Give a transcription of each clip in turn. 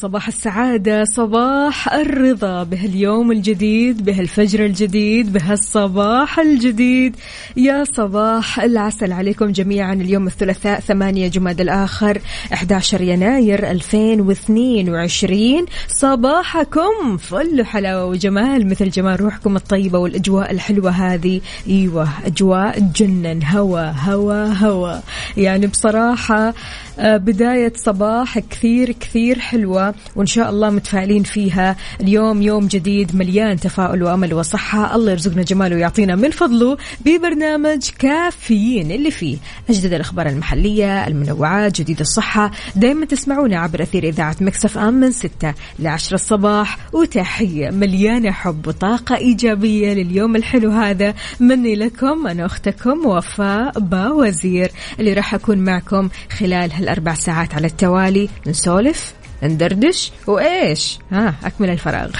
صباح السعادة صباح الرضا بهاليوم الجديد بهالفجر الجديد بهالصباح الجديد. يا صباح العسل عليكم جميعا. اليوم الثلاثاء 8 جماد الآخر 11 يناير 2022 صباحكم فل حلاوة وجمال مثل جمال روحكم الطيبة والأجواء الحلوة هذه. أيوة أجواء تجنن هوا هوا هوا. يعني بصراحة آه، بداية صباح كثير كثير حلوة. وإن شاء الله متفائلين فيها. اليوم يوم جديد مليان تفاؤل وأمل وصحة. الله يرزقنا جماله ويعطينا من فضله ببرنامج كافيين اللي فيه أجدد الأخبار المحلية المنوعات جديد الصحة. دايما تسمعونا عبر أثير إذاعة مكسف أم من 6 ل 10 الصباح. وتحية مليانة حب وطاقة إيجابية لليوم الحلو هذا. مني لكم أنا أختكم وفاء باوزير اللي راح أكون معكم خلال هالأربع ساعات على التوالي. نسولف ندردش وإيش؟ ها أكمل الفراغ.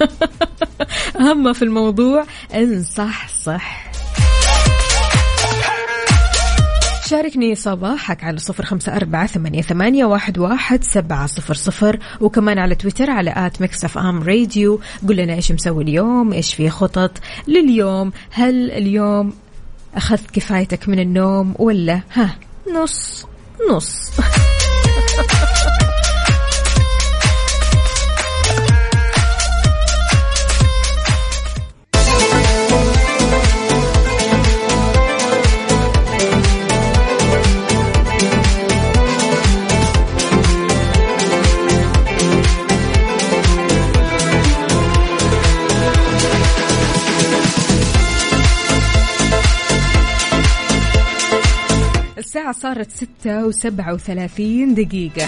أهم في الموضوع نصحصح شاركني صباحك على صفر خمسة أربعة ثمانية, ثمانية واحد, واحد سبعة صفر صفر وكمان على تويتر على at Mix FM Radio. قل لنا إيش مسوي اليوم إيش في خطط لليوم هل اليوم أخذت كفايتك من النوم ولا؟ ها نص نص. صارت ستة وسبعة وثلاثين دقيقة.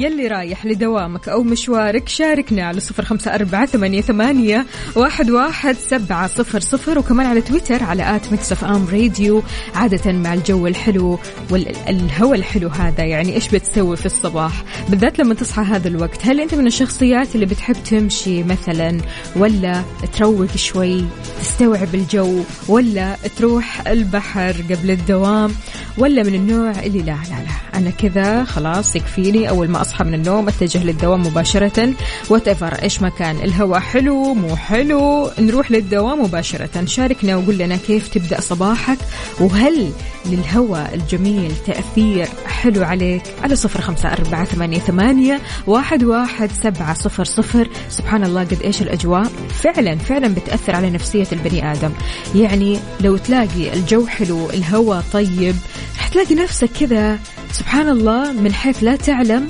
يلي رايح لدوامك أو مشوارك شاركنا على صفر خمسة أربعة ثمانية, ثمانية واحد, واحد سبعة صفر صفر وكمان على تويتر على at Mix FM Radio عادة مع الجو الحلو والهواء الحلو هذا. يعني إيش بتسوي في الصباح؟ بالذات لما تصحى هذا الوقت هل أنت من الشخصيات اللي بتحب تمشي مثلا ولا تروق شوي تستوعب الجو ولا تروح البحر قبل الدوام ولا من النوع اللي لا لا لا. أنا كذا خلاص يكفيني. أول ما أصحى من النوم أتجه للدوام مباشرة. وات إيش ما كان. الهواء حلو مو حلو. نروح للدوام مباشرة. شاركنا وقول لنا كيف تبدأ صباحك. وهل للهواء الجميل تأثير حلو عليك؟ على صفر خمسة أربعة ثمانية, ثمانية واحد, واحد سبعة صفر صفر. سبحان الله قد إيش الأجواء فعلا فعلا بتأثر على نفسية البني آدم. يعني لو تلاقي الجو حلو الهواء طيب رح تلاقي نفسك كذا سبحان الله من حيث لا تعلم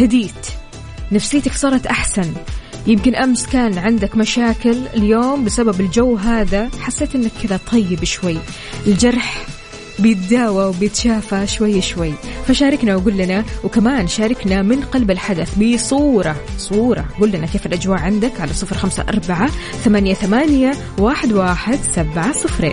هديت. نفسيتك صارت أحسن. يمكن أمس كان عندك مشاكل اليوم بسبب الجو هذا حسيت أنك كذا طيب شوي. الجرح بيتداوى وبيتشافى شوي شوي. فشاركنا وقول لنا وكمان شاركنا من قلب الحدث بصورة. صورة. قول لنا كيف الأجواء عندك على صفر خمسة أربعة ثمانية, ثمانية واحد, واحد سبعة صفرين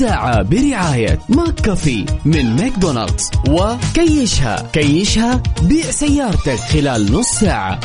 الساعة برعاية McCafé من ماكدونالدز وكيشها. كيشها بيع سيارتك خلال نص ساعة.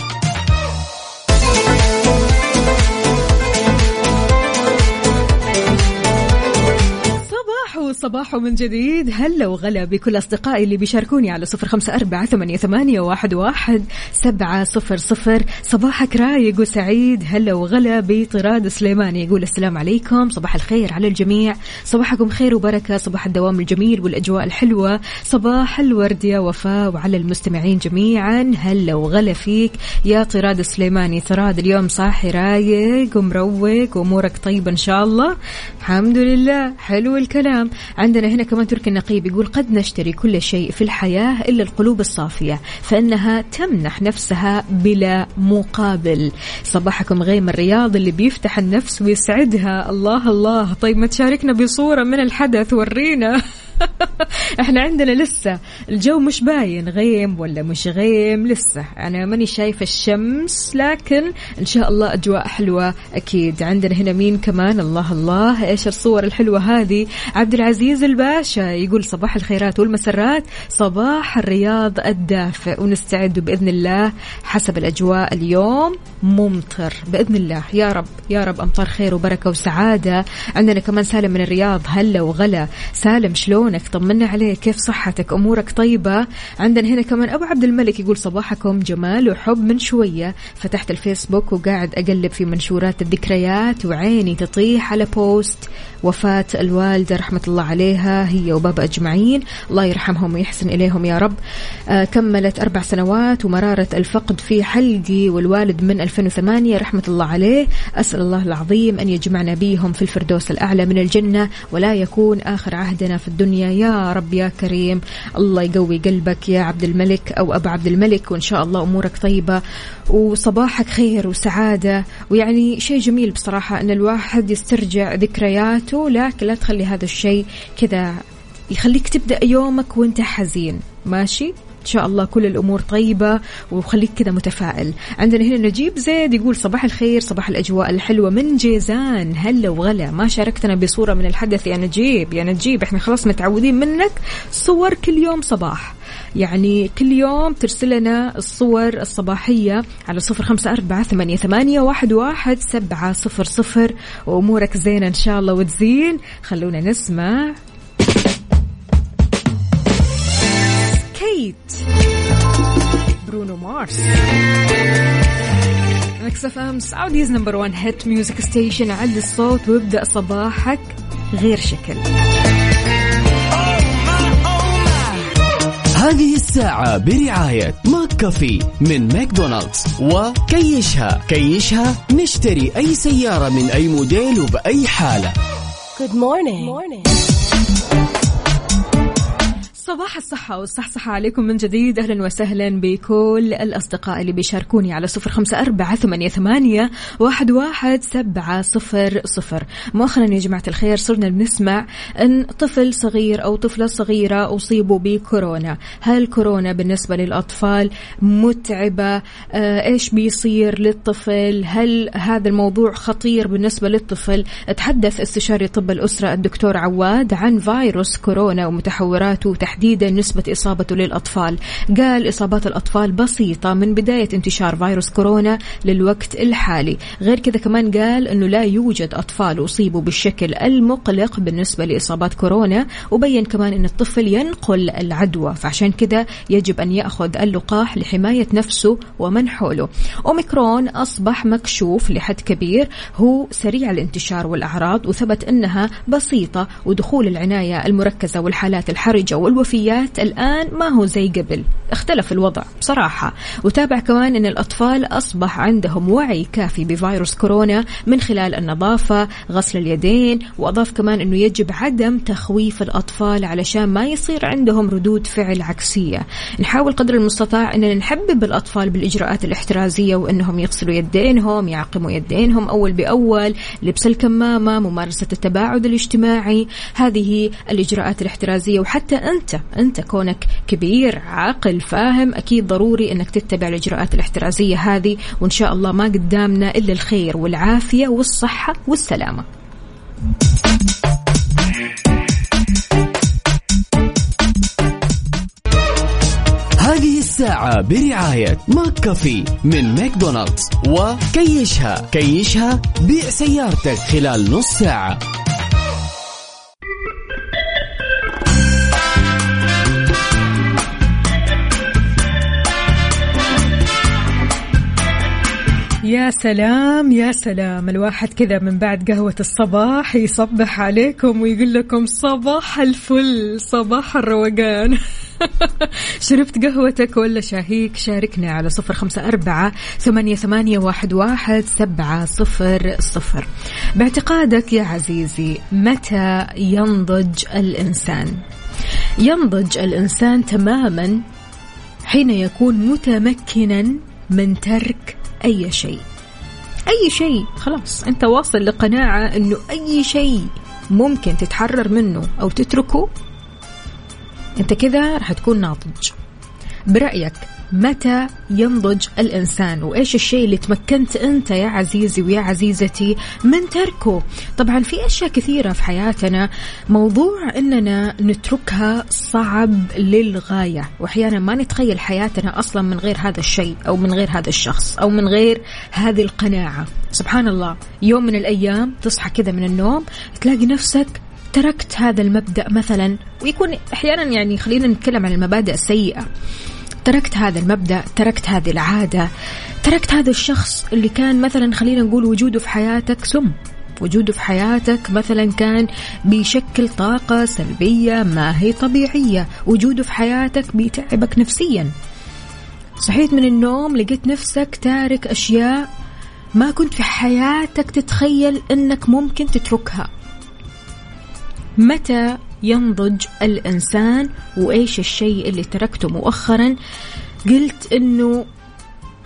الصباح ومن جديد. هلا وغلا بكل أصدقائي اللي بيشاركوني على صفر خمسة أربعة ثمانية, واحد سبعة صفر صفر. صباحك رايق وسعيد. هلا وغلا بطراد سليماني يقول السلام عليكم. صباح الخير على الجميع. صباحكم خير وبركة. صباح الدوام الجميل والأجواء الحلوة. صباح الورد يا وفاء وعلى المستمعين جميعا. هلا وغلا فيك يا طراد سليماني. طراد اليوم صاحي رايق ومروق وأمورك طيبة إن شاء الله. الحمد لله. حلو الكلام. عندنا هنا كمان تركي النقيب يقول قد نشتري كل شيء في الحياة إلا القلوب الصافية فإنها تمنح نفسها بلا مقابل. صباحكم غيم الرياض اللي بيفتح النفس ويسعدها. الله الله. طيب ما تشاركنا بصورة من الحدث ورينا. إحنا عندنا لسه الجو مش باين غيم ولا مش غيم لسه. أنا ماني شايفة الشمس لكن إن شاء الله أجواء حلوة أكيد. عندنا هنا مين كمان؟ الله الله إيش الصور الحلوة هذه؟ عبد العزيز الباشا يقول صباح الخيرات والمسرات صباح الرياض الدافئ ونستعد بإذن الله حسب الأجواء اليوم. ممطر بإذن الله. يا رب يا رب أمطار خير وبركة وسعادة. عندنا كمان سالم من الرياض هلا وغلا. سالم شلونك طمنا عليك. كيف صحتك؟ أمورك طيبة؟ عندنا هنا كمان أبو عبد الملك يقول صباحكم جمال وحب من شوية. فتحت الفيسبوك وقاعد أقلب في منشورات الذكريات وعيني تطيح على بوست وفاة الوالدة رحمة الله عليها هي وبابا أجمعين. الله يرحمهم ويحسن إليهم يا رب. آه كملت أربع سنوات ومرارة الفقد في حلقي والوالد من 2008 رحمة الله عليه. أسأل الله العظيم أن يجمعنا بيهم في الفردوس الأعلى من الجنة ولا يكون آخر عهدنا في الدنيا. يا رب يا كريم. الله يقوي قلبك يا عبد الملك أو أبا عبد الملك وإن شاء الله أمورك طيبة وصباحك خير وسعادة. ويعني شيء جميل بصراحة أن الواحد يسترجع ذكرياته لكن لا تخلي هذا الشيء كذا يخليك تبدأ يومك وأنت حزين. ماشي؟ إن شاء الله كل الأمور طيبة وخليك كذا متفائل. عندنا هنا نجيب زيد يقول صباح الخير صباح الأجواء الحلوة من جيزان. هلا وغلا. ما شاركتنا بصورة من الحدث يا نجيب يا نجيب إحنا خلاص متعودين منك. صور كل يوم صباح. يعني كل يوم ترسل لنا الصور الصباحية على صفر خمسة أربعة ثمانية, ثمانية واحد, واحد سبعة صفر صفر. وأمورك زينة إن شاء الله وتزين. خلونا نسمع. كيت برونو مارس Mix FM Saudi's number 1 hit music station علي الصوت وابدأ صباحك غير شكل. هذه الساعة برعاية McCafé من ماكدونالدز وكيشها. كيشها نشتري أي سيارة من أي موديل وبأي حالة. Good morning. صباح الصحة والصحصحة عليكم من جديد. أهلا وسهلا بكل الأصدقاء اللي بيشاركوني على صفر خمسة أربعة ثمانية, ثمانية واحد, واحد سبعة صفر صفر. مؤخرا يا جماعة الخير صرنا بنسمع أن طفل صغير أو طفلة صغيرة أصيبوا بكورونا. هل كورونا بالنسبة للأطفال متعبة؟ آه إيش بيصير للطفل؟ هل هذا الموضوع خطير بالنسبة للطفل؟ تحدث استشاري طب الأسرة الدكتور عواد عن فيروس كورونا ومتحوراته تحديدا نسبة إصابته للأطفال. قال إصابات الأطفال بسيطة من بداية انتشار فيروس كورونا للوقت الحالي. غير كذا كمان قال أنه لا يوجد أطفال أصيبوا بالشكل المقلق بالنسبة لإصابات كورونا وبين كمان أن الطفل ينقل العدوى. فعشان كذا يجب أن يأخذ اللقاح لحماية نفسه ومن حوله. أوميكرون أصبح مكشوف لحد كبير. هو سريع الانتشار والأعراض وثبت أنها بسيطة ودخول العناية المركزة والحالات الحرجة والوفيات الآن ما هو زي قبل. اختلف الوضع بصراحة. وتابع كمان أن الأطفال أصبح عندهم وعي كافي بفيروس كورونا من خلال النظافة غسل اليدين وأضاف كمان أنه يجب عدم تخويف الأطفال علشان ما يصير عندهم ردود فعل عكسية. نحاول قدر المستطاع أننا نحبب الأطفال بالإجراءات الاحترازية وأنهم يغسلوا يدينهم يعقموا يدينهم أول بأول لبس الكمامة ممارسة التباعد الاجتماعي. هذه الإجراءات الاحترازية. وحتى أنت أنت كونك كبير عاقل فاهم أكيد ضروري أنك تتبع الإجراءات الاحترازية هذه وإن شاء الله ما قدامنا إلا الخير والعافية والصحة والسلامة. هذه الساعة برعاية McCafé من ماكدونالدز وكيشها. كيشها بيع سيارتك خلال نص ساعة. يا سلام يا سلام. الواحد كذا من بعد قهوة الصباح يصبح عليكم ويقول لكم صباح الفل صباح الروقان. شربت قهوتك ولا شاهيك؟ شاركنا على صفر خمسة أربعة ثمانية, ثمانية واحد, واحد سبعة صفر صفر. باعتقادك يا عزيزي متى ينضج الإنسان؟ ينضج الإنسان تماما حين يكون متمكنا من ترك أي شيء. أي شيء. خلاص. أنت واصل لقناعة أنه أي شيء ممكن تتحرر منه أو تتركه أنت كذا راح تكون ناضج. برأيك متى ينضج الإنسان؟ وإيش الشيء اللي تمكنت أنت يا عزيزي ويا عزيزتي من تركه؟ طبعا في أشياء كثيرة في حياتنا موضوع أننا نتركها صعب للغاية وأحيانا ما نتخيل حياتنا أصلا من غير هذا الشيء أو من غير هذا الشخص أو من غير هذه القناعة. سبحان الله يوم من الأيام تصحى كذا من النوم تلاقي نفسك تركت هذا المبدأ مثلا ويكون أحيانا يعني خلينا نتكلم عن المبادئ السيئة. تركت هذا المبدأ تركت هذه العادة تركت هذا الشخص اللي كان مثلا خلينا نقول وجوده في حياتك سم. وجوده في حياتك مثلا كان بيشكل طاقة سلبية ما هي طبيعية. وجوده في حياتك بيتعبك نفسيا. صحيت من النوم لقيت نفسك تارك أشياء ما كنت في حياتك تتخيل أنك ممكن تتركها. متى ينضج الإنسان وإيش الشيء اللي تركته مؤخرا. قلت أنه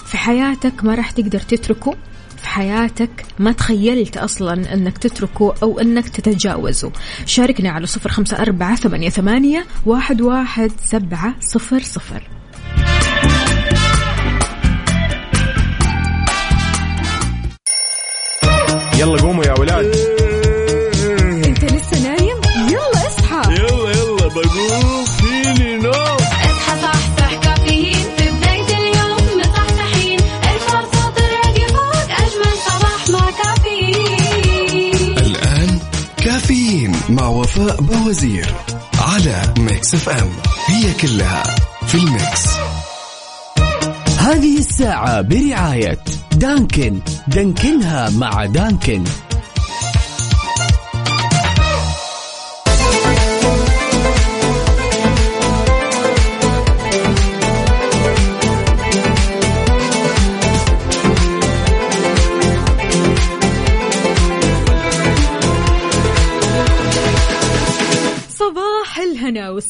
في حياتك ما راح تقدر تتركه في حياتك ما تخيلت أصلا أنك تتركه أو أنك تتجاوزه. شاركنا على صفر خمسة أربعة ثمانية, ثمانية واحد, واحد سبعة صفر صفر. يلا قوموا يا ولاد. بقوم فيني نوم اصحى صحصح كافيين في بداية اليوم مصحصحين ارفع صوت الراديو فوق أجمل صباح مع كافيين الآن كافيين مع وفاء بوازير على Mix FM هي كلها في ال mix. هذه الساعة برعاية دانكن. دانكنها مع دانكن.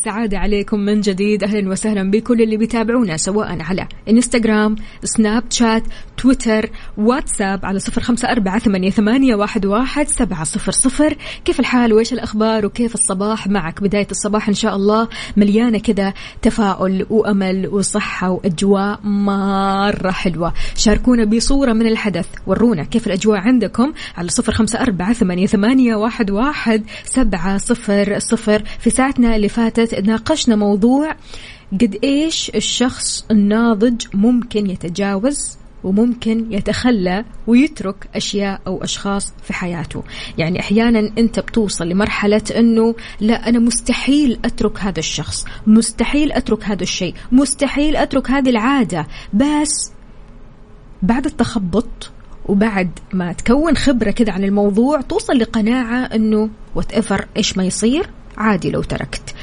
الهنا والسعادة عليكم من جديد. أهلا وسهلا بكل اللي بيتابعونا سواء على إنستغرام سناب شات تويتر واتساب على صفر خمسة أربعة ثمانية, واحد, واحد سبعة صفر صفر. كيف الحال؟ وإيش الأخبار؟ وكيف الصباح؟ معك بداية الصباح إن شاء الله مليانة كذا تفاؤل وأمل وصحة وأجواء مرة حلوة. شاركونا بصورة من الحدث ورونا كيف الأجواء عندكم على صفر خمسة أربعة ثمانية, واحد سبعة صفر صفر. في ساعتنا اللي فاتت ناقشنا موضوع قد إيش الشخص الناضج ممكن يتجاوز وممكن يتخلى ويترك أشياء أو أشخاص في حياته، يعني أحيانا أنت بتوصل لمرحلة إنه لا أنا مستحيل أترك هذا الشخص، مستحيل أترك هذا الشيء، مستحيل أترك هذه العادة، بس بعد التخبط وبعد ما تكون خبرة كذا عن الموضوع توصل لقناعة أنه whatever إيش ما يصير عادي لو تركت.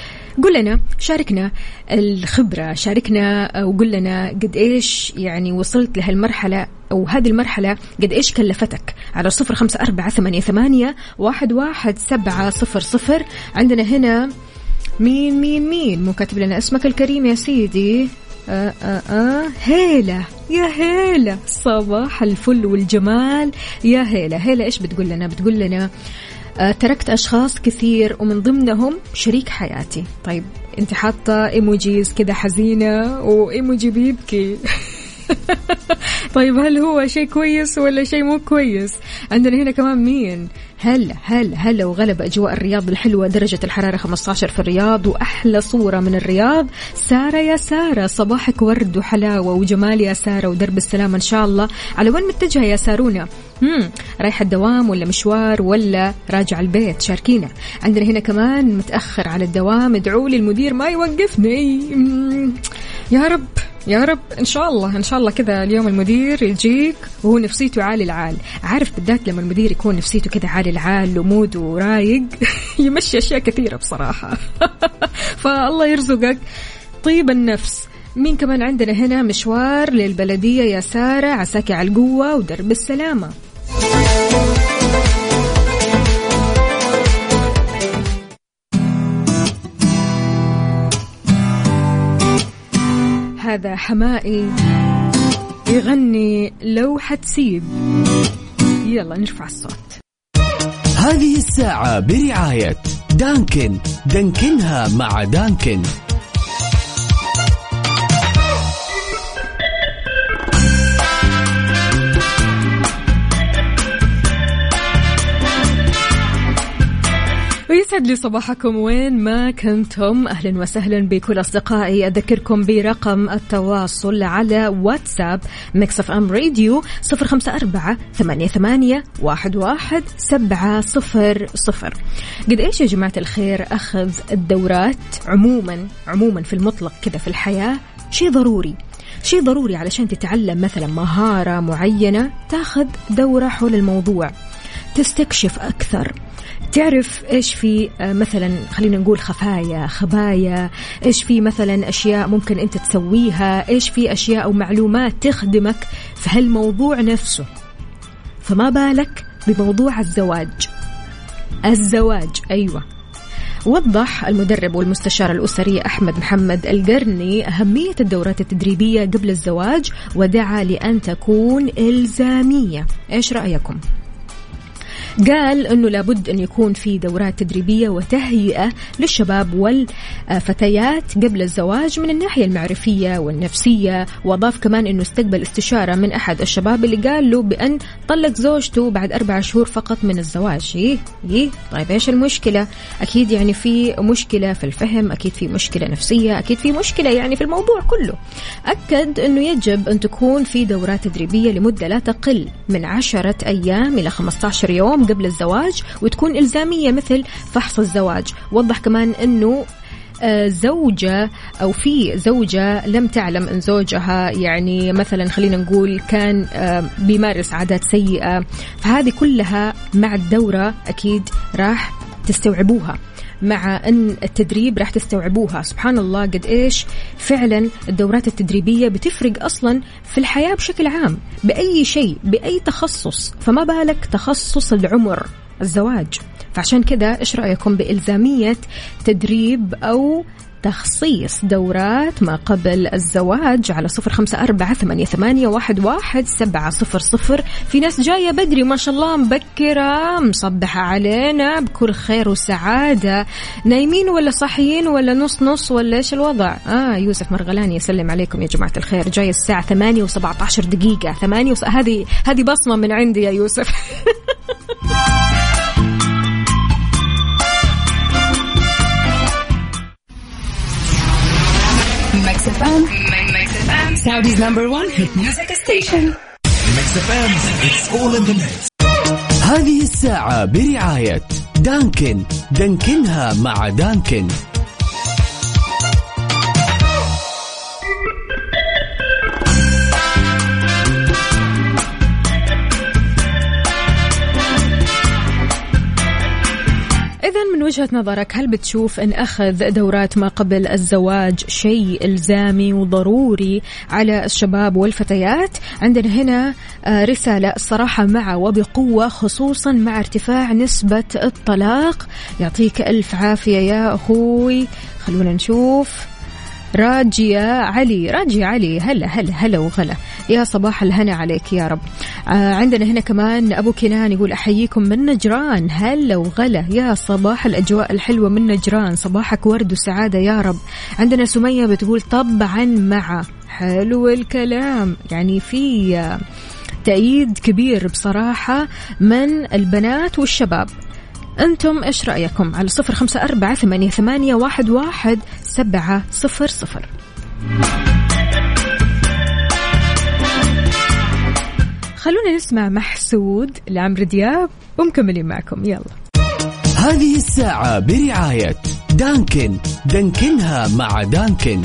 قل لنا شاركنا الخبرة شاركنا وقل لنا قد إيش يعني وصلت لهالمرحلة أو هذه المرحلة قد إيش كلفتك؟ على صفر خمسة أربعة ثمانية, ثمانية واحد, واحد سبعة صفر صفر. عندنا هنا مين مين مين؟ مو كاتب لنا اسمك الكريم يا سيدي. آه آه آه. هيلة يا هيلة. صباح الفل والجمال. يا هيلة هيلة إيش بتقول لنا؟ بتقول لنا تركت أشخاص كثير ومن ضمنهم شريك حياتي. طيب أنت حاطة إيموجيز كذا حزينة وإيموجي بيبكي. طيب هل هو شيء كويس ولا شيء مو كويس؟ عندنا هنا كمان مين. هلا هلا هلا وغلب أجواء الرياض الحلوة درجة الحرارة 15 في الرياض وأحلى صورة من الرياض. سارة يا سارة صباحك ورد وحلاوة وجمال يا سارة ودرب السلام إن شاء الله. على وين متجهة يا سارونا؟ مم. رايحة الدوام ولا مشوار ولا راجع البيت؟ شاركينا. عندنا هنا كمان متأخر على الدوام ادعوا لي المدير ما يوقفني. مم. يا رب. يا رب إن شاء الله إن شاء الله كذا اليوم المدير يجيك وهو نفسيته عالي العال. عارف بالذات لما المدير يكون نفسيته كذا عالي العال وموده رايق يمشي أشياء كثيرة بصراحة. فالله يرزقك طيب النفس. مين كمان عندنا هنا؟ مشوار للبلدية يا سارة عساكي على القوة ودرب السلامة. هذا حمائي يغني لو حتسيب يلا نرفع الصوت. هذه الساعة برعاية دانكن. دانكنها مع دانكن. ويسعد لي صباحكم. وين ما كنتم أهلا وسهلا بكل أصدقائي. أذكركم برقم التواصل على واتساب Mix FM Radio صفر خمسة أربعة ثمانية, ثمانية واحد, واحد سبعة صفر صفر. قد إيش يا جماعة الخير؟ أخذ الدورات عموما عموما في المطلق كذا في الحياة. شيء ضروري شيء ضروري علشان تتعلم مثلا مهارة معينة تاخذ دورة حول الموضوع. تستكشف أكثر. تعرف إيش في آه، مثلا خلينا نقول خفايا خبايا إيش في مثلا أشياء ممكن أنت تسويها إيش في أشياء أو معلومات تخدمك في هالموضوع نفسه. فما بالك بموضوع الزواج. الزواج أيوه. وضح المدرب والمستشار الأسري أحمد محمد القرني أهمية الدورات التدريبية قبل الزواج ودعا لأن تكون إلزامية. إيش رأيكم؟ قال إنه لابد أن يكون في دورات تدريبية وتهيئة للشباب والفتيات قبل الزواج من الناحية المعرفية والنفسية. وأضاف كمان إنه استقبل استشارة من أحد الشباب اللي قال له بأن طلق زوجته بعد أربع شهور فقط من الزواج. إيه إيه طيب إيش المشكلة؟ أكيد يعني في مشكلة في الفهم أكيد في مشكلة نفسية أكيد في مشكلة يعني في الموضوع كله. أكد إنه يجب أن تكون في دورات تدريبية لمدة لا تقل من عشرة أيام إلى 15 يوم. قبل الزواج وتكون إلزامية مثل فحص الزواج. وضح كمان إنه آه، زوجة أو في زوجة لم تعلم أن زوجها يعني مثلا خلينا نقول كان آه، بيمارس عادات سيئة فهذه كلها مع الدورة أكيد راح تستوعبوها. مع أن التدريب راح تستوعبوها. سبحان الله قد إيش فعلا الدورات التدريبية بتفرق أصلا في الحياة بشكل عام بأي شيء بأي تخصص. فما بالك تخصص العمر الزواج. فعشان كذا إيش رأيكم بإلزامية تدريب أو تخصيص دورات ما قبل الزواج على صفر خمسة أربعة ثمانية, ثمانية واحد, واحد سبعة صفر صفر. في ناس جاية بدري ما شاء الله مبكرة مصبحة علينا بكل خير وسعادة. نايمين ولا صاحيين ولا نص نص ولا إيش الوضع؟ آه يوسف مرغلاني يسلم عليكم يا جماعة الخير. جاي الساعة ثمانية وسبعة عشر دقيقة. ثمانية وس... هذه هذه بصمة من عندي يا يوسف. Mix FM. Mix FM. Saudi's number one hit music station. هذه الساعة برعاية دانكن دانكنها مع دانكن وجهة نظرك هل بتشوف أن أخذ دورات ما قبل الزواج شيء إلزامي وضروري على الشباب والفتيات؟ عندنا هنا آه، رسالة الصراحة مع وبقوة خصوصا مع ارتفاع نسبة الطلاق. يعطيك ألف عافية يا أخوي. خلونا نشوف. راجية علي. راجية علي هلا هلا هلا وغلا. يا صباح الهنا عليك يا رب. آه عندنا هنا كمان أبو كنان يقول أحييكم من نجران. هلا وغلا. يا صباح الأجواء الحلوة من نجران. صباحك ورد وسعادة يا رب. عندنا سمية بتقول طبعا مع. حلو الكلام. يعني في آه، تأييد كبير بصراحة من البنات والشباب. أنتم إيش رأيكم؟ على صفر خمسة أربعة ثمانية, ثمانية واحد, واحد سبعة صفر صفر. خلونا نسمع محسود لعمرو دياب ومكملين معكم. يلا. هذه الساعة برعاية دانكن. دانكنها مع دانكن.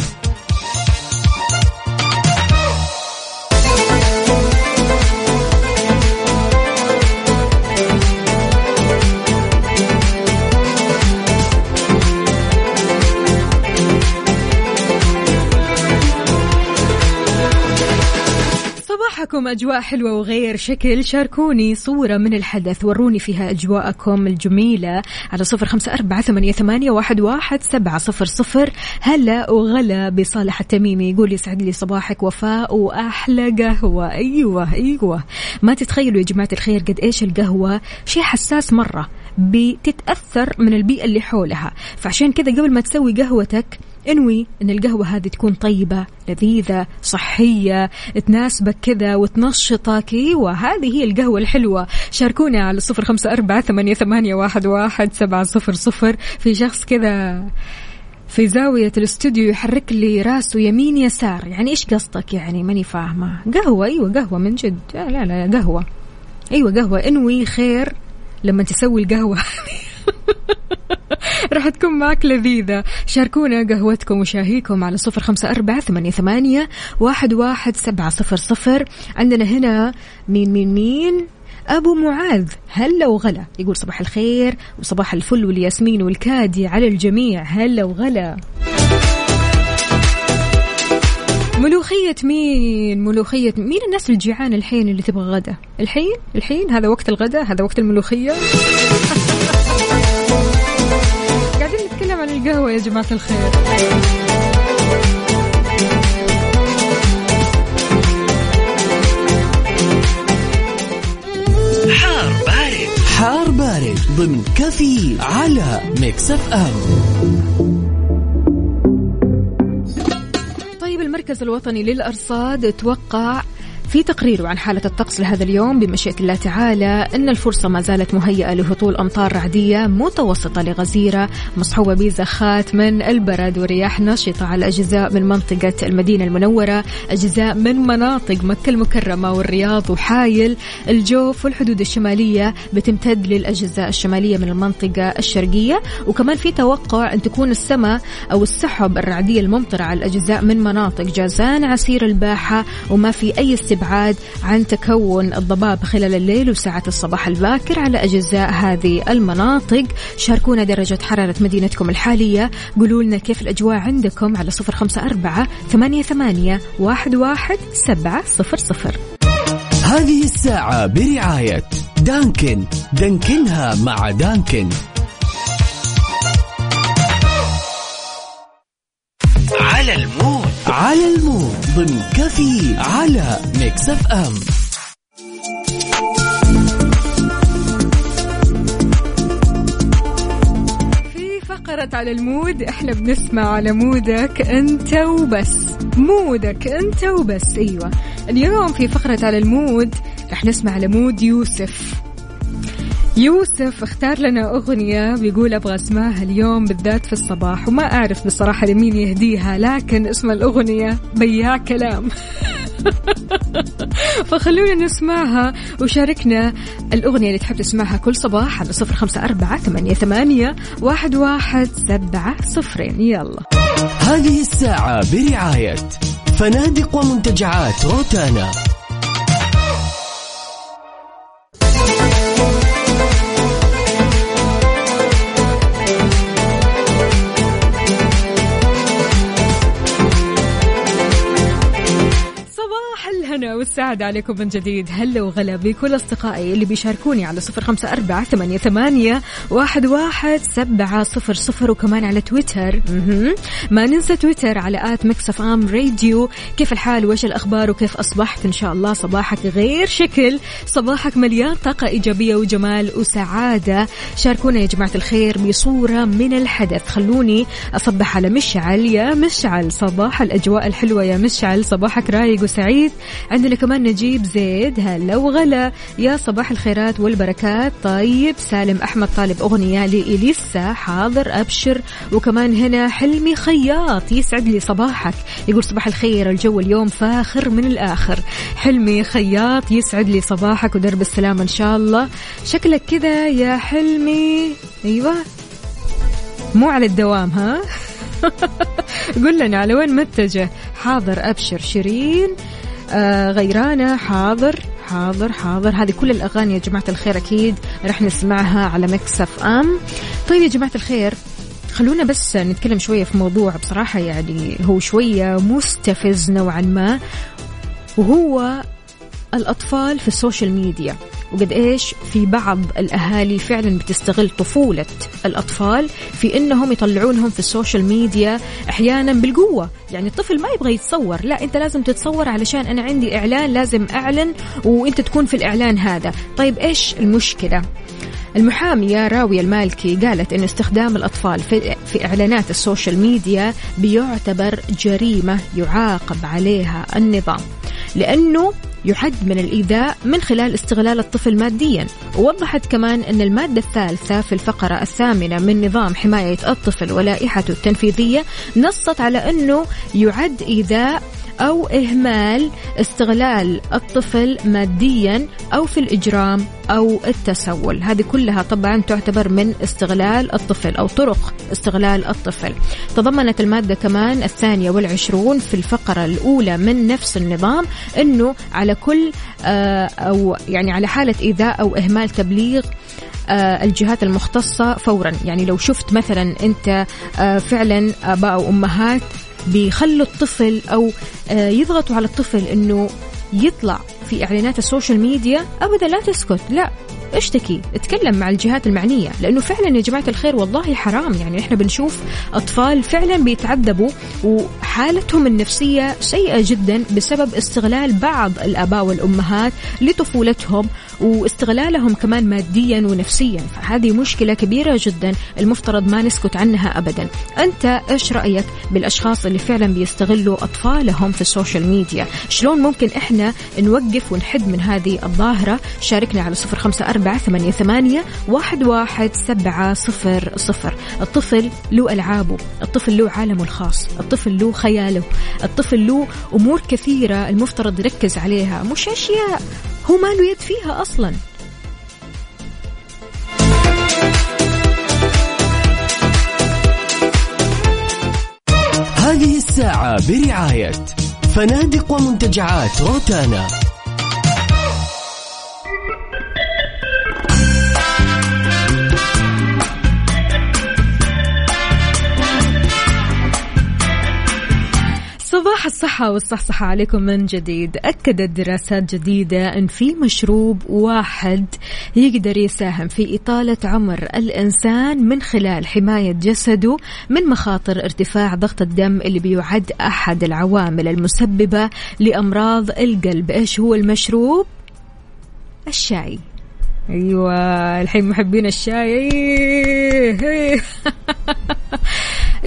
صباحكم أجواء حلوة وغير شكل. شاركوني صورة من الحدث. وروني فيها أجواءكم الجميلة على صفر خمسة أربعة ثمانية, ثمانية واحد, واحد سبعة صفر صفر. هلا وغلا بصالح التميمي. يقول يسعد لي صباحك. وفاء وأحلى قهوة. أيوة أيوة. ما تتخيلوا يا جماعة الخير قد إيش القهوة شيء حساس مرة بتتأثر من البيئة اللي حولها. فعشان كذا قبل ما تسوي قهوتك إنوي إن القهوة هذه تكون طيبة لذيذة صحية تناسبك كذا وتنشطك. إيوه هذه هي القهوة الحلوة. شاركونا على صفر خمسة أربعة ثمانية, ثمانية واحد, واحد سبعة صفر صفر. في شخص كذا في زاوية الاستوديو يحرك لي راسه يمين يسار. يعني إيش قصدك يعني؟ ماني فاهمة. قهوة إيوه قهوة من جد. لا لا, لا قهوة. إيوه قهوة. إنوي خير لما تسوي القهوة. راح تكون معك لذيذة شاركونا قهوتكم وشاهيكم على صفر خمسة أربعة ثمانية, ثمانية واحد, واحد سبعة صفر صفر عندنا هنا مين مين مين أبو معاذ هلا وغلا يقول صباح الخير وصباح الفل والياسمين والكادي على الجميع هلا وغلا ملوخية مين؟ ملوخية مين الناس الجيعان الحين اللي تبغى غدا؟ الحين؟ الحين؟ هذا وقت الغدا؟ هذا وقت الملوخية؟ القهوة يا جماعة الخير. حار بارد. حار بارد ضمن كافيين على Mix FM. طيب المركز الوطني للأرصاد توقع في تقريره عن حالة الطقس لهذا اليوم بمشيئة الله تعالى أن الفرصة ما زالت مهيئة لهطول أمطار رعدية متوسطة لغزيرة مصحوبة بزخات من البرد ورياح نشطة على أجزاء من منطقة المدينة المنورة أجزاء من مناطق مكة المكرمة والرياض وحايل الجوف والحدود الشمالية بتمتد للأجزاء الشمالية من المنطقة الشرقية. وكمان في توقع أن تكون السماء أو السحب الرعدية الممطرة على الأجزاء من مناطق جازان عسير الباحة وما في أي استبعاد عن تكون الضباب خلال الليل وساعات الصباح الباكر على أجزاء هذه المناطق. شاركونا درجة حرارة مدينتكم الحالية. قولوا لنا كيف الأجواء عندكم على صفر خمسة أربعة ثمانية, ثمانية واحد, واحد سبعة صفر صفر. هذه الساعة برعاية دانكن. دانكنها مع دانكن. على ال mood على ال mood ضمن كافيين على Mix FM. في فقرة على ال mood إحنا بنسمع على mood ك أنت وبس. mood ك أنت وبس أيوه. اليوم في فقرة على ال mood رح نسمع على mood يوسف. يوسف اختار لنا أغنية بيقول أبغى أسمعها اليوم بالذات في الصباح وما أعرف بصراحة لمين يهديها لكن اسم الأغنية بياع كلام. فخلونا نسمعها وشاركنا الأغنية اللي تحب تسمعها كل صباح على صفر خمسة أربعة ثمانية, ثمانية واحد, واحد سبعة صفرين. يلا. هذه الساعة برعاية فنادق ومنتجعات روتانا. والسعادة عليكم من جديد. هلا وغلا بكل أصدقائي اللي بيشاركوني على صفر خمسة أربعة ثمانية, ثمانية واحد, واحد سبعة صفر صفر وكمان على تويتر. ما ننسى تويتر على at Mix FM Radio. كيف الحال؟ وش الأخبار؟ وكيف أصبحت؟ إن شاء الله صباحك غير شكل. صباحك مليان طاقة إيجابية وجمال وسعادة. شاركونا يا جماعة الخير بصورة من الحدث. خلوني أصبح على مشعل. يا مشعل صباح الأجواء الحلوة. يا مشعل صباحك رايق وسعيد. عندنا كمان نجيب زيد. هلا وغلا. يا صباح الخيرات والبركات. طيب سالم أحمد طالب أغنية لإليسا. حاضر أبشر. وكمان هنا حلمي خياط. يسعد لي صباحك. يقول صباح الخير الجو اليوم فاخر من الآخر. حلمي خياط يسعد لي صباحك ودرب السلامة إن شاء الله. شكلك كذا يا حلمي. أيوة. مو على الدوام ها؟ قل لنا على وين متجه؟ حاضر أبشر. شيرين. آه غيرانة حاضر حاضر حاضر. هذه كل الأغاني يا جماعة الخير أكيد رح نسمعها على Mix FM. طيب يا جماعة الخير خلونا بس نتكلم شوية في موضوع بصراحة يعني هو شوية مستفز نوعا ما وهو الأطفال في ال social media. وقد إيش في بعض الأهالي فعلا بتستغل طفولة الأطفال في إنهم يطلعونهم في ال social media أحيانا بالقوة. يعني الطفل ما يبغى يتصور. لا أنت لازم تتصور علشان أنا عندي إعلان لازم أعلن وأنت تكون في الإعلان هذا. طيب إيش المشكلة؟ المحامية راوية المالكي قالت أن استخدام الأطفال في, في إعلانات السوشيال ميديا بيعتبر جريمة يعاقب عليها النظام. لأنه يعد من الإيذاء من خلال استغلال الطفل ماديا. ووضحت كمان أن المادة الثالثة في الفقرة الثامنة من نظام حماية الطفل ولائحته التنفيذية نصت على أنه يعد إيذاء أو إهمال استغلال الطفل ماديا أو في الإجرام أو التسول. هذه كلها طبعا تعتبر من استغلال الطفل أو طرق استغلال الطفل. تضمنت المادة كمان الثانية والعشرون في الفقرة الأولى من نفس النظام أنه على كل آه، أو يعني على حالة إيذاء أو إهمال تبليغ الجهات المختصة فورا. يعني لو شفت مثلا أنت آه، فعلا آباء وأمهات بيخلوا الطفل أو آه، يضغطوا على الطفل أنه يطلع في إعلانات السوشيال ميديا أبدا لا تسكت. لا اشتكي اتكلم مع الجهات المعنية لأنه فعلا يا جماعة الخير والله حرام. يعني إحنا بنشوف أطفال فعلا بيتعذبوا وحالتهم النفسية سيئة جدا بسبب استغلال بعض الآباء والأمهات لطفولتهم واستغلالهم كمان ماديا ونفسيا. فهذه مشكلة كبيرة جدا المفترض ما نسكت عنها أبدا. أنت إيش رأيك بالأشخاص اللي فعلا بيستغلوا أطفالهم في السوشيال ميديا؟ شلون ممكن إحنا نوقف ونحد من هذه الظاهرة؟ شاركنا على صفر خمسة أربعة ثمانية, ثمانية واحد, واحد سبعة صفر صفر. الطفل له ألعابه الطفل له عالمه الخاص الطفل له خياله الطفل له أمور كثيرة المفترض يركز عليها. مش أشياء هو ما له يد فيها أصلا. هذه الساعة برعاية فنادق ومنتجعات روتانا. صباح الصحة والصحصحة عليكم من جديد أكدت دراسات جديدة أن في مشروب واحد يقدر يساهم في إطالة عمر الإنسان من خلال حماية جسده من مخاطر ارتفاع ضغط الدم اللي بيعد أحد العوامل المسببة لأمراض القلب إيش هو المشروب؟ الشاي أيوه الحين محبين الشاي.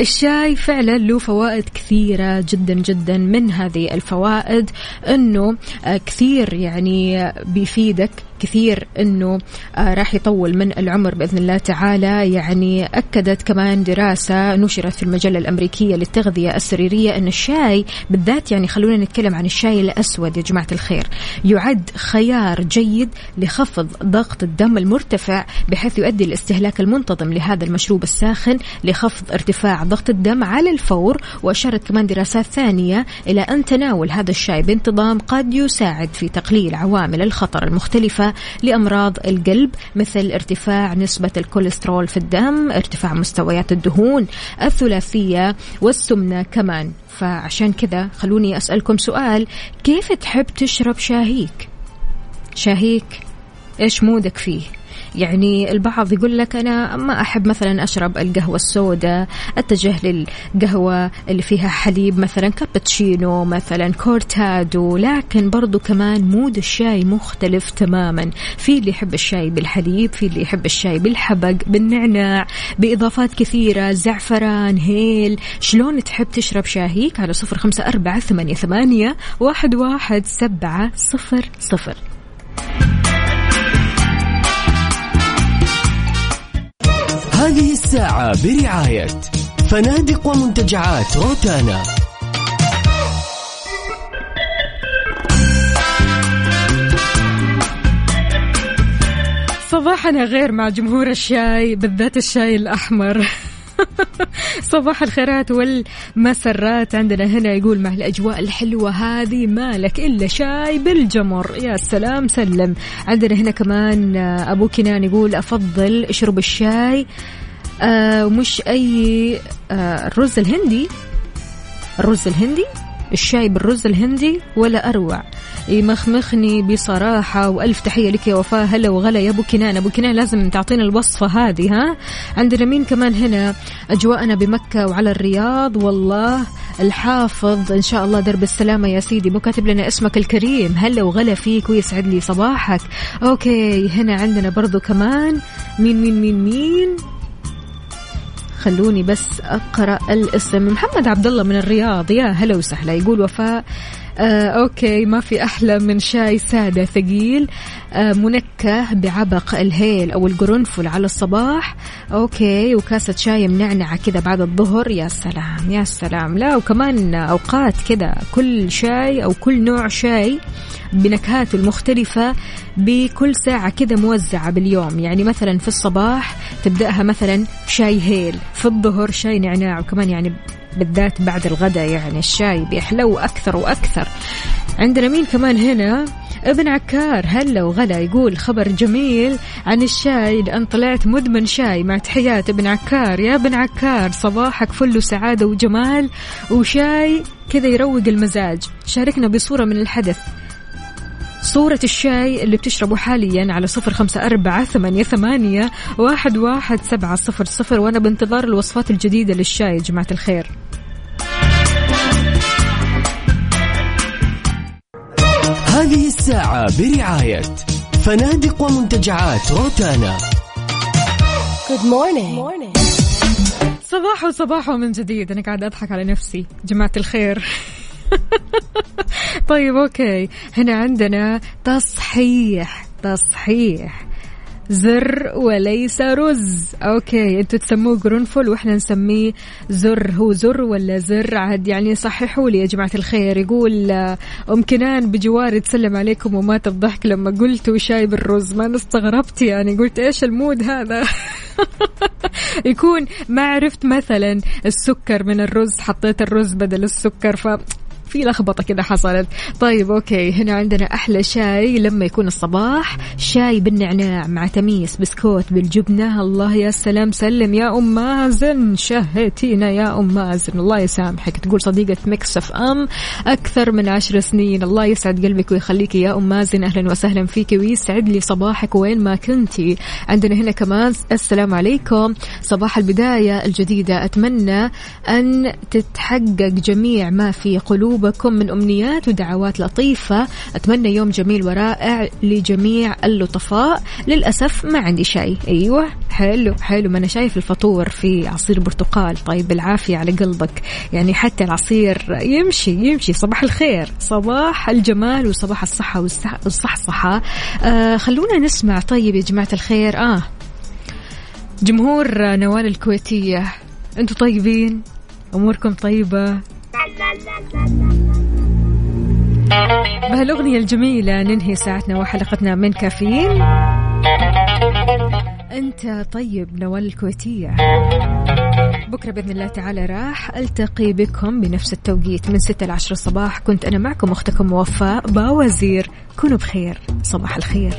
الشاي فعلا له فوائد كثيرة جدا جدا من هذه الفوائد إنه آه، كثير يعني بيفيدك. كثير إنه آه، راح يطول من العمر بإذن الله تعالى. يعني أكدت كمان دراسة نشرت في المجلة الأمريكية للتغذية السريرية إن الشاي بالذات يعني خلونا نتكلم عن الشاي الأسود يا جماعة الخير يعد خيار جيد لخفض ضغط الدم المرتفع بحيث يؤدي الاستهلاك المنتظم لهذا المشروب الساخن لخفض ارتفاع ضغط الدم على الفور. وأشارت كمان دراسات ثانية إلى أن تناول هذا الشاي بانتظام قد يساعد في تقليل عوامل الخطر لأمراض القلب مثل ارتفاع نسبة الكوليسترول في الدم ارتفاع مستويات الدهون الثلاثية والسمنة كمان. فعشان كذا خلوني أسألكم سؤال كيف تحب تشرب شاهيك؟ شاهيك إيش مودك فيه؟ يعني البعض يقول لك أنا ما أحب مثلا أشرب القهوة السوداء أتجه للقهوة اللي فيها حليب مثلا كابتشينو مثلا كورتادو لكن برضو كمان مود الشاي مختلف تماما. في اللي يحب الشاي بالحليب في اللي يحب الشاي بالحبق بالنعناع بإضافات كثيرة زعفران هيل. شلون تحب تشرب شاهيك؟ على صفر خمسة أربعة ثمانية, ثمانية واحد, واحد سبعة صفر صفر. الساعة برعاية فنادق ومنتجعات روتانا. صباحنا غير مع جمهور الشاي بالذات الشاي الأحمر. صباح الخيرات والمسرات. عندنا هنا يقول مع الأجواء الحلوة هذه مالك إلا شاي بالجمر. يا سلام سلم. عندنا هنا كمان أبو كنان يقول أفضل اشرب الشاي. آه مش أي آه الرز الهندي. الرز الهندي الشاي بالرز الهندي ولا أروع. يمخمخني بصراحة وألف تحية لك يا وفاء. هلا وغلا يا أبو كنان. أبو كنان لازم تعطينا الوصفة هذه ها؟ عندنا مين كمان هنا أجواءنا بمكة وعلى الرياض. والله الحافظ إن شاء الله درب السلامة يا سيدي. مو كاتب لنا اسمك الكريم. هلا وغلا فيك ويسعد لي صباحك. أوكي هنا عندنا برضو كمان. مين مين مين مين؟ خلوني بس أقرأ الاسم. محمد عبد الله من الرياض. يا هلا وسهلا. يقول وفاء آه أوكي ما في أحلى من شاي سادة ثقيل آه منكه بعبق الهيل أو القرنفل على الصباح. أوكي وكاسة شاي منعنعة كذا بعد الظهر. يا سلام يا سلام. لا وكمان أوقات كذا كل شاي أو كل نوع شاي بنكهاته المختلفة بكل ساعة كذا موزعة باليوم. يعني مثلا في الصباح تبدأها مثلا شاي هيل في الظهر شاي نعناع وكمان يعني بالذات بعد الغداء يعني الشاي بيحلو أكثر وأكثر. عندنا مين كمان هنا؟ ابن عكار هلا وغلا يقول خبر جميل عن الشاي لأن طلعت مدمن شاي مع تحيات ابن عكار. يا ابن عكار صباحك فل سعادة وجمال وشاي كذا يروق المزاج. شاركنا بصورة من الحدث. صورة الشاي اللي بتشربه حاليا على صفر خمسة أربعة ثمانية, ثمانية واحد, واحد سبعة صفر صفر وأنا بانتظار الوصفات الجديدة للشاي يا جماعة الخير. هذه الساعة برعاية فنادق ومنتجعات روتانا. Good morning. morning. صباح وصباح من جديد. أنا قاعدة أضحك على نفسي. جماعة الخير. طيب أوكي. هنا عندنا تصحيح. تصحيح. زر وليس رز. أوكي أنتوا تسموه قرنفل وإحنا نسميه زر. هو زر ولا زر؟ عاد يعني صححوا لي يا جماعة الخير. يقول أم كنان بجواري تسلم عليكم ومات الضحك لما قلتوا شاي بالرز ما أنا استغربت يعني. قلت إيش المود هذا؟ يكون ما عرفت مثلا السكر من الرز حطيت الرز بدل السكر. ف في لخبطة كذا حصلت. طيب أوكي. هنا عندنا أحلى شاي لما يكون الصباح. شاي بالنعناع مع تميس بسكوت بالجبنة. الله يا سلام سلم يا أم مازن. شهيتينا يا أم مازن. الله يسامحك. تقول صديقة Mix FM أكثر من عشر سنين. الله يسعد قلبك ويخليك يا أم مازن. أهلا وسهلا فيك ويسعد لي صباحك وين ما كنتي عندنا هنا كمان السلام عليكم. صباح البداية الجديدة. أتمنى أن تتحقق جميع ما في قلوبكم من أمنيات ودعوات لطيفة. أتمنى يوم جميل ورائع لجميع اللطفاء. للأسف ما عندي شيء. أيوة حلو حلو. ما أنا شايف الفطور في عصير برتقال. طيب بالعافية على قلبك. يعني حتى العصير يمشي يمشي. صباح الخير. صباح الجمال وصباح الصحة والصح- والصحصحة. آه خلونا نسمع. طيب يا جماعة الخير. آه جمهور نوال الكويتية. أنتوا طيبين؟ أموركم طيبة؟ بهالأغنية الجميلة ننهي ساعتنا وحلقتنا من كافيين. أنت طيب نوال الكويتية. بكرة بإذن الله تعالى راح ألتقي بكم بنفس التوقيت من 6 ل 10 الصباح كنت أنا معكم أختكم وفاء باوزير. كونوا بخير. صباح الخير.